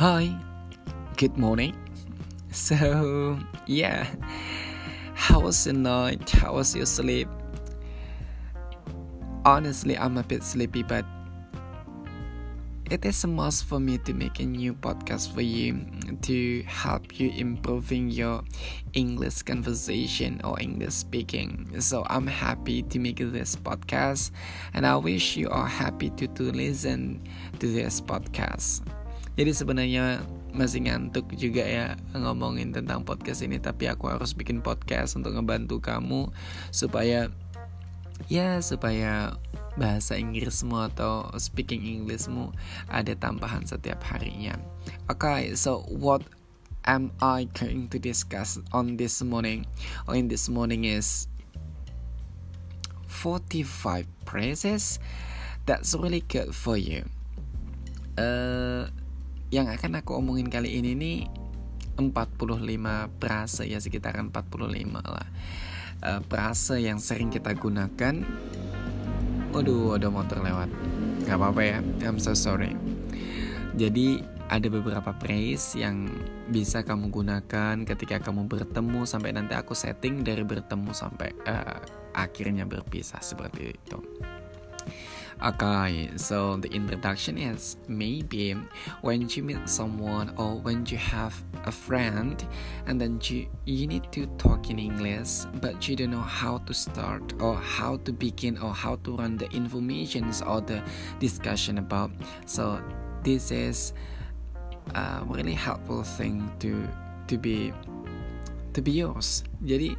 Hi, good morning. So, yeah, how was your night? How was your sleep? Honestly, I'm a bit sleepy, but it is a must for me to make a new podcast for you to help you improving your English conversation or English speaking. So I'm happy to make this podcast and I wish you are happy to, to listen to this podcast. Jadi sebenarnya masih ngantuk juga ya ngomongin tentang podcast ini tapi aku harus bikin podcast untuk ngebantu kamu supaya ya supaya bahasa Inggrismu atau speaking Englishmu ada tambahan setiap harinya. Okay, so what am I going to discuss on this morning or in this morning is 45 phrases that's really good for you. Uh, yang akan aku omongin kali ini nih 45 frase ya sekitaran 45 lah. Uh, frase yang sering kita gunakan Waduh, ada motor lewat. Gak apa-apa ya, I'm so sorry. Jadi ada beberapa phrase yang bisa kamu gunakan ketika kamu bertemu sampai nanti aku setting dari bertemu sampai uh, akhirnya berpisah seperti itu. Okay, so the introduction is maybe when you meet someone or when you have a friend and then you, you need to talk in English but you don't know how to start or how to begin or how to run the informations or the discussion about. So this is a really helpful thing to to be to be yours. Jadi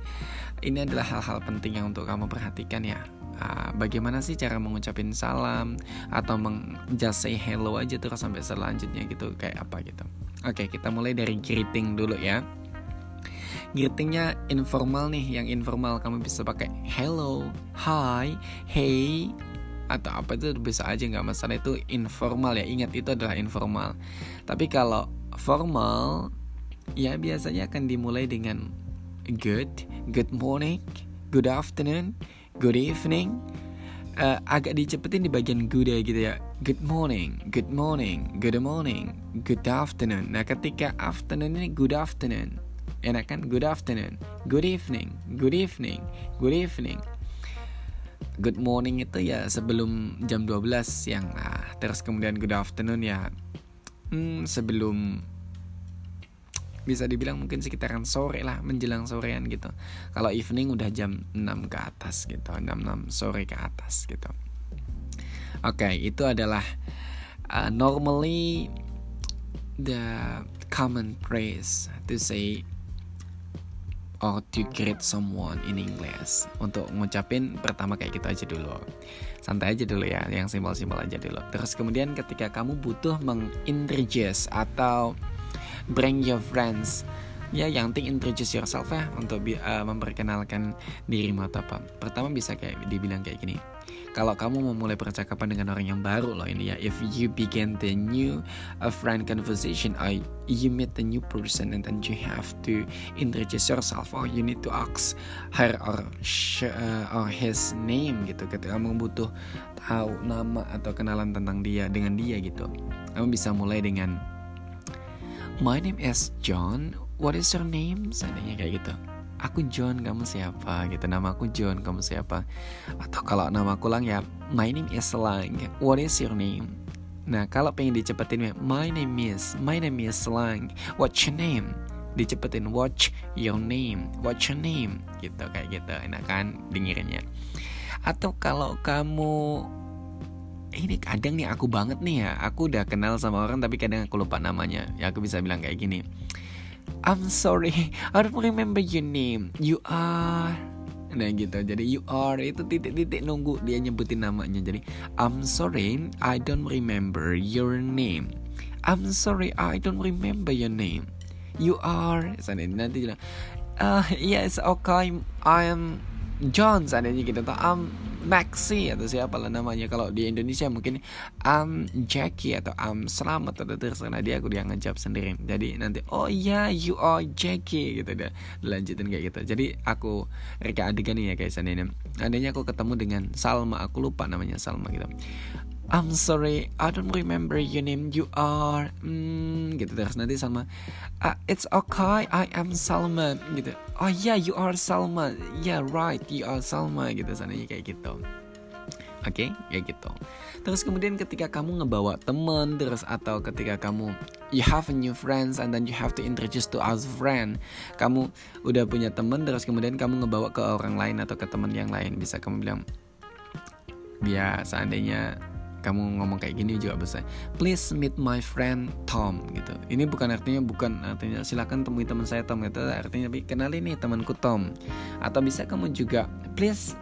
ini adalah hal-hal penting yang untuk kamu perhatikan ya uh, bagaimana sih cara mengucapin salam atau meng just say hello aja terus sampai selanjutnya gitu kayak apa gitu. Oke, kita mulai dari greeting dulu ya. Greetingnya informal nih, yang informal kamu bisa pakai hello, hi, hey, atau apa itu bisa aja nggak masalah itu informal ya. Ingat itu adalah informal. Tapi kalau formal, ya biasanya akan dimulai dengan good, good morning, good afternoon, good evening. Uh, agak dicepetin di bagian good ya gitu ya. Good morning good morning good morning good afternoon. Nah ketika afternoon ini good afternoon. Enak kan? Good afternoon good evening good evening good evening. Good morning itu ya sebelum jam 12 siang. Lah terus kemudian good afternoon ya. Hmm, sebelum bisa dibilang mungkin sekitaran sore lah menjelang sorean gitu. Kalau evening udah jam 6 ke atas gitu 6 6 sore ke atas gitu. Oke okay, itu adalah uh, normally the common phrase to say or to greet someone in English. Untuk ngucapin pertama kayak gitu aja dulu. Santai aja dulu ya yang simpel-simpel aja dulu. Terus kemudian ketika kamu butuh mengintroduce atau bring your friends. Ya yang penting introduce yourself ya untuk uh, memperkenalkan dirimu atau apa. Pertama bisa kayak dibilang kayak gini. Kalau kamu memulai percakapan dengan orang yang baru loh ini ya if you begin the new a friend conversation or you meet the new person and then you have to introduce yourself or you need to ask her or she, uh, or his name gitu ketika kamu butuh tahu nama atau kenalan tentang dia dengan dia gitu. Kamu bisa mulai dengan My name is John. What is your name? Seandainya kayak gitu. Aku John, kamu siapa? Gitu. Nama aku John, kamu siapa? Atau kalau nama aku Lang ya, My name is Lang. What is your name? Nah, kalau pengen dicepetin My name is, My name is Lang. What's your name? Dicepetin, Watch your name? What's your name? Gitu, kayak gitu. Enak kan dengerinnya. Atau kalau kamu ini kadang nih aku banget nih ya aku udah kenal sama orang tapi kadang aku lupa namanya. Ya aku bisa bilang kayak gini I'm sorry I don't remember your name. You are. Nah gitu. Jadi you are. Itu titik-titik nunggu dia nyebutin namanya. Jadi I'm sorry I don't remember your name. I'm sorry I don't remember your name. You are. Nanti bilang uh, Yes okay I am John Seandainya gitu Atau I'm Maxi atau siapa lah namanya. Kalau di Indonesia mungkin Am Jackie atau Am Selamat atau terserah dia aku dia ngejawab sendiri. Jadi nanti oh ya yeah, you are Jackie gitu deh lanjutin kayak gitu. Jadi aku reka adegan ya guys ini. Adanya aku ketemu dengan Salma. Aku lupa namanya Salma gitu I'm sorry, I don't remember your name. You are, hmm, gitu terus nanti sama, uh, it's okay, I am Salma, gitu. Oh yeah, you are Salma. Yeah right, you are Salma, gitu sananya kayak gitu. Oke, okay? kayak gitu. Terus kemudian ketika kamu ngebawa temen terus atau ketika kamu you have a new friends and then you have to introduce to us friend. Kamu udah punya temen terus kemudian kamu ngebawa ke orang lain atau ke temen yang lain bisa kamu bilang biar seandainya kamu ngomong kayak gini juga bisa. Please meet my friend Tom gitu. Ini bukan artinya bukan artinya silakan temui teman saya Tom itu artinya tapi kenali nih temanku Tom. Atau bisa kamu juga please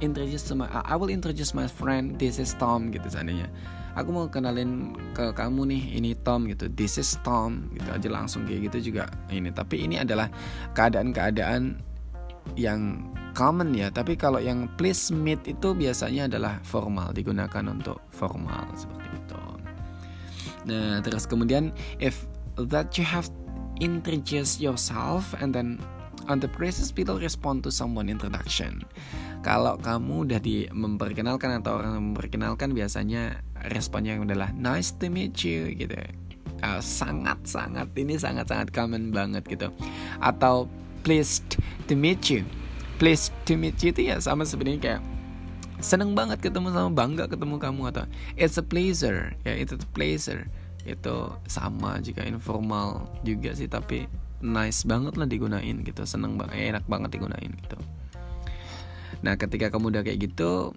introduce my I will introduce my friend this is Tom gitu seandainya. Aku mau kenalin ke kamu nih ini Tom gitu. This is Tom gitu aja langsung kayak gitu juga ini. Tapi ini adalah keadaan-keadaan yang common ya tapi kalau yang please meet itu biasanya adalah formal digunakan untuk formal seperti itu. Nah terus kemudian if that you have introduce yourself and then on the process people respond to someone introduction. Kalau kamu udah di memperkenalkan atau orang memperkenalkan biasanya responnya adalah nice to meet you gitu. Uh, sangat sangat ini sangat sangat common banget gitu. Atau pleased to meet you. Pleased to meet you itu ya sama sebenarnya kayak seneng banget ketemu sama bangga ketemu kamu atau it's a pleasure. Ya itu pleasure. Itu sama jika informal juga sih tapi nice banget lah digunain gitu seneng banget enak banget digunain gitu. Nah, ketika kamu udah kayak gitu,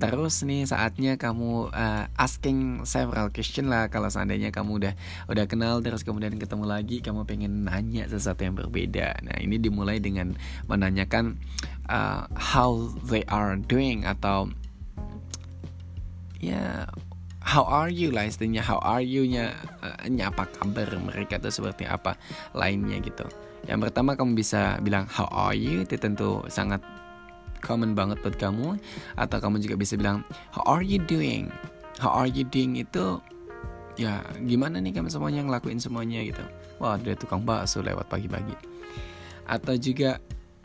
terus nih saatnya kamu uh, asking several question lah. Kalau seandainya kamu udah udah kenal terus kemudian ketemu lagi kamu pengen nanya sesuatu yang berbeda. Nah ini dimulai dengan menanyakan uh, how they are doing atau ya how are you lah istilahnya. How are you nya uh, nya apa kabar mereka tuh seperti apa lainnya gitu. Yang pertama kamu bisa bilang how are you? Itu tentu sangat common banget buat kamu. Atau kamu juga bisa bilang how are you doing? How are you doing? Itu ya gimana nih kamu semuanya ngelakuin semuanya gitu. Wah ada tukang bakso lewat pagi-pagi. Atau juga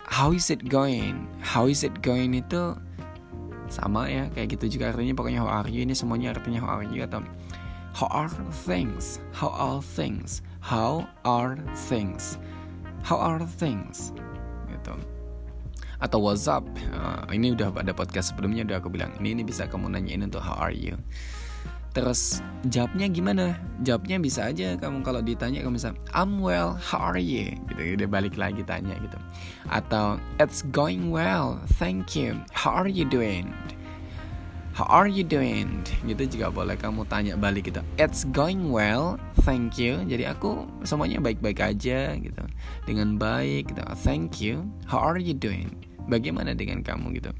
how is it going? How is it going? Itu sama ya kayak gitu juga artinya. Pokoknya how are you? Ini semuanya artinya how are you? Atau how are things? How are things? How are things? How are things? Gitu atau WhatsApp. Uh, ini udah ada podcast sebelumnya udah aku bilang ini ini bisa kamu nanyain untuk how are you? Terus jawabnya gimana? Jawabnya bisa aja kamu kalau ditanya kamu bisa I'm well how are you? Gitu udah balik lagi tanya gitu. Atau it's going well thank you how are you doing How are you doing? Gitu juga boleh kamu tanya balik gitu. It's going well, thank you. Jadi aku semuanya baik-baik aja gitu. Dengan baik gitu. Thank you. How are you doing? Bagaimana dengan kamu gitu?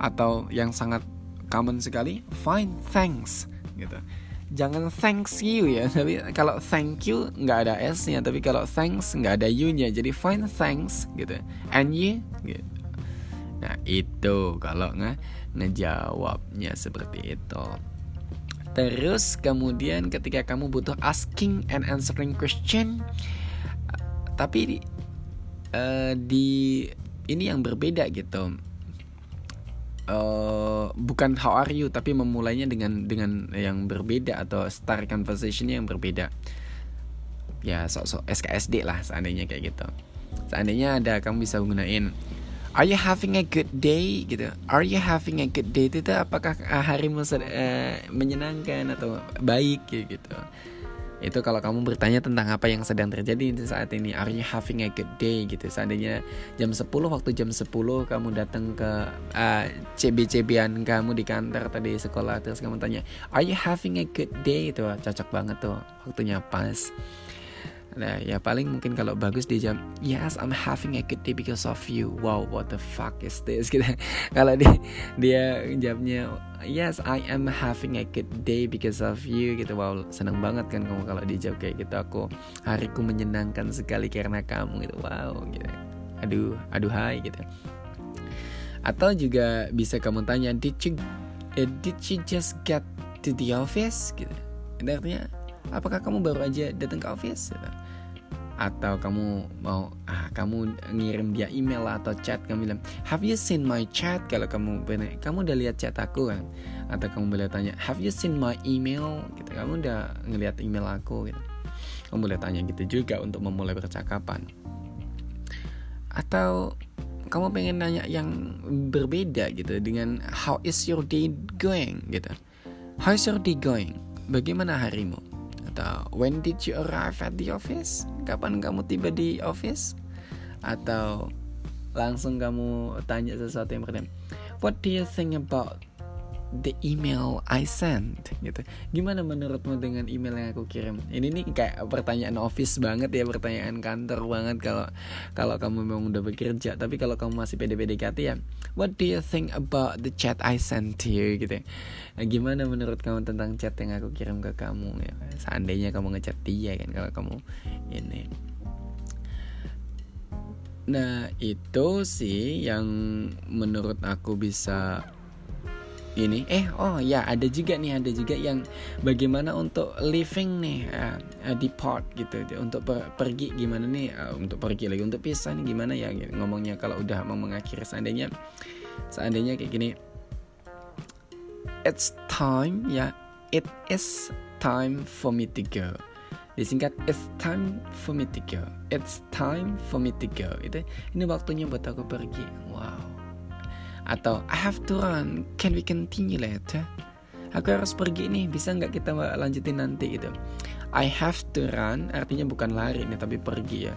Atau yang sangat common sekali, fine, thanks gitu. Jangan thanks you ya, tapi kalau thank you nggak ada s-nya, tapi kalau thanks nggak ada you-nya, jadi fine, thanks gitu. And you, gitu. Nah itu kalau nggak ngejawabnya seperti itu. Terus kemudian ketika kamu butuh asking and answering question, tapi uh, di ini yang berbeda gitu. Uh, bukan how are you tapi memulainya dengan dengan yang berbeda atau start conversationnya yang berbeda. Ya sok-sok SKSD lah seandainya kayak gitu. Seandainya ada kamu bisa gunain Are you having a good day? Gitu? Are you having a good day? Itu apakah harimu uh, menyenangkan atau baik gitu? itu kalau kamu bertanya tentang apa yang sedang terjadi di saat ini are you having a good day? Gitu. Seandainya jam 10 waktu jam 10 kamu datang ke uh, CB-CBan kamu di kantor tadi sekolah terus kamu tanya are you having a good day? Itu cocok banget tuh waktunya pas Nah ya paling mungkin kalau bagus dia jam Yes I'm having a good day because of you. Wow what the fuck is this? Gitu. Kalau dia dia jawabnya Yes I am having a good day because of you. Gitu. Wow seneng banget kan kamu kalau dijawab kayak gitu. Aku hariku menyenangkan sekali karena kamu gitu. Wow gitu. Aduh aduh hai gitu. Atau juga bisa kamu tanya Did you, uh, did you just get to the office? Gitu. Itu artinya apakah kamu baru aja datang ke office? Atau kamu mau ah kamu ngirim dia email atau chat kamu bilang have you seen my chat? Kalau kamu benar kamu udah lihat chat aku kan? Atau kamu boleh tanya have you seen my email? Gitu kamu udah ngelihat email aku? Gitu. Kamu boleh tanya gitu juga untuk memulai percakapan. Atau kamu pengen nanya yang berbeda gitu dengan how is your day going? Gitu. How is your day going? Bagaimana harimu atau when did you arrive at the office? Kapan kamu tiba di office? Atau langsung kamu tanya sesuatu yang pertama. What do you think about the email I sent gitu. Gimana menurutmu dengan email yang aku kirim? Ini nih kayak pertanyaan office banget ya, pertanyaan kantor banget kalau kalau kamu memang udah bekerja. Tapi kalau kamu masih pede-PDKT ya, what do you think about the chat I sent to you gitu. Nah, gimana menurut kamu tentang chat yang aku kirim ke kamu ya? Seandainya kamu ngechat dia kan kalau kamu ini. Nah, itu sih yang menurut aku bisa ini. Eh oh ya ada juga nih ada juga yang bagaimana untuk living nih uh, uh, depart gitu. Untuk per, pergi gimana nih uh, untuk pergi lagi untuk pisah nih gimana ya? Gitu. ngomongnya kalau udah mau mengakhiri seandainya seandainya kayak gini. It's time ya. It is time for me to go. Disingkat it's time for me to go. It's time for me to go. Itu ini waktunya buat aku pergi. Wow atau I have to run, can we continue later? Aku harus pergi nih, bisa nggak kita lanjutin nanti gitu. I have to run artinya bukan lari nih tapi pergi ya.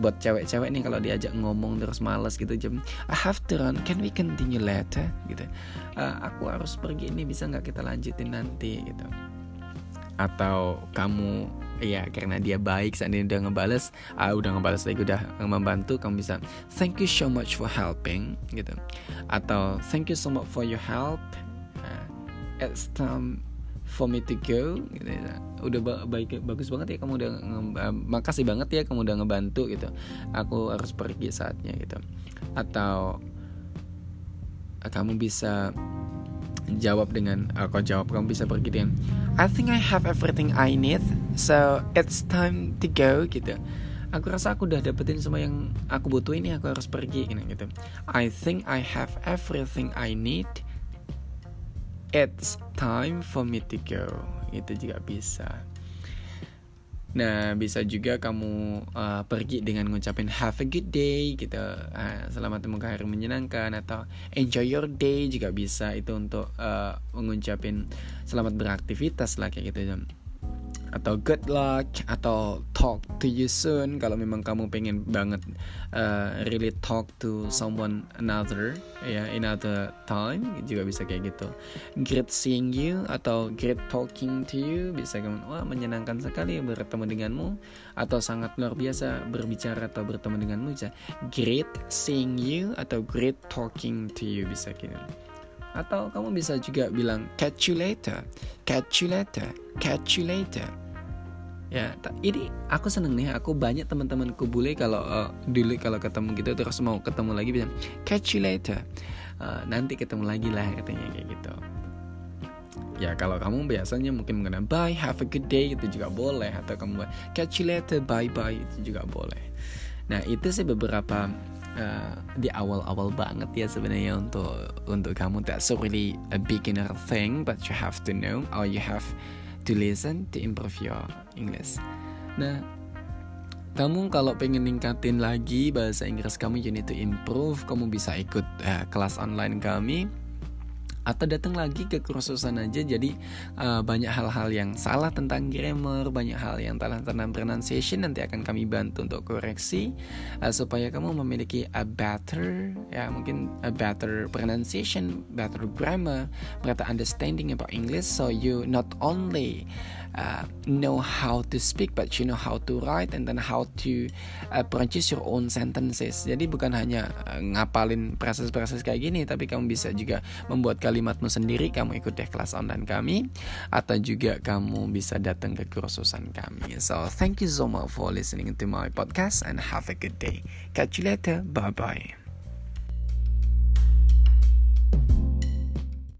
Buat cewek-cewek nih kalau diajak ngomong terus males gitu jam I have to run, can we continue later gitu. Uh, aku harus pergi nih, bisa nggak kita lanjutin nanti gitu. Atau kamu ya karena dia baik saat ini udah ngebales ah udah ngebales lagi udah membantu kamu bisa thank you so much for helping gitu. Atau thank you so much for your help uh, it's time for me to go gitu ya. udah baik bagus banget ya kamu udah uh, makasih banget ya kamu udah ngebantu gitu. Aku harus pergi saatnya gitu. Atau uh, kamu bisa jawab dengan aku jawab kamu bisa pergi dengan I think I have everything I need so it's time to go gitu. Aku rasa aku udah dapetin semua yang aku butuh ini aku harus pergi gitu. I think I have everything I need it's time for me to go itu juga bisa Nah, bisa juga kamu uh, pergi dengan ngucapin have a good day gitu. Uh, selamat menemukan hari menyenangkan atau enjoy your day juga bisa itu untuk uh, mengucapin selamat beraktivitas lah kayak gitu atau good luck atau talk to you soon. Kalau memang kamu pengen banget uh, really talk to someone another ya yeah, another time juga bisa kayak gitu. Great seeing you atau great talking to you bisa kamu wah menyenangkan sekali bertemu denganmu atau sangat luar biasa berbicara atau bertemu denganmu bisa. Great seeing you atau great talking to you bisa gitu. Atau kamu bisa juga bilang catch you later, catch you later, catch you later. Ya, ini aku seneng nih. Aku banyak teman-temanku bule kalau uh, dulu kalau ketemu gitu terus mau ketemu lagi bilang catch you later. Uh, nanti ketemu lagi lah katanya kayak gitu. Ya kalau kamu biasanya mungkin mengenai bye, have a good day itu juga boleh atau kamu catch you later, bye bye itu juga boleh. Nah itu sih beberapa uh, di awal-awal banget ya sebenarnya untuk untuk kamu that's really a beginner thing but you have to know or you have to listen to improve your English. Nah, kamu kalau pengen ningkatin lagi bahasa Inggris kamu, you need to improve. Kamu bisa ikut uh, kelas online kami atau datang lagi ke kursusan aja jadi uh, banyak hal-hal yang salah tentang grammar banyak hal yang salah tentang pronunciation nanti akan kami bantu untuk koreksi uh, supaya kamu memiliki a better ya mungkin a better pronunciation better grammar better understanding about English so you not only uh, know how to speak but you know how to write and then how to uh, produce your own sentences. Jadi bukan hanya uh, ngapalin proses-proses kayak gini tapi kamu bisa juga membuat kalimatmu sendiri kamu ikut deh kelas online kami atau juga kamu bisa datang ke kursusan kami. So thank you so much for listening to my podcast and have a good day. Catch you later. Bye bye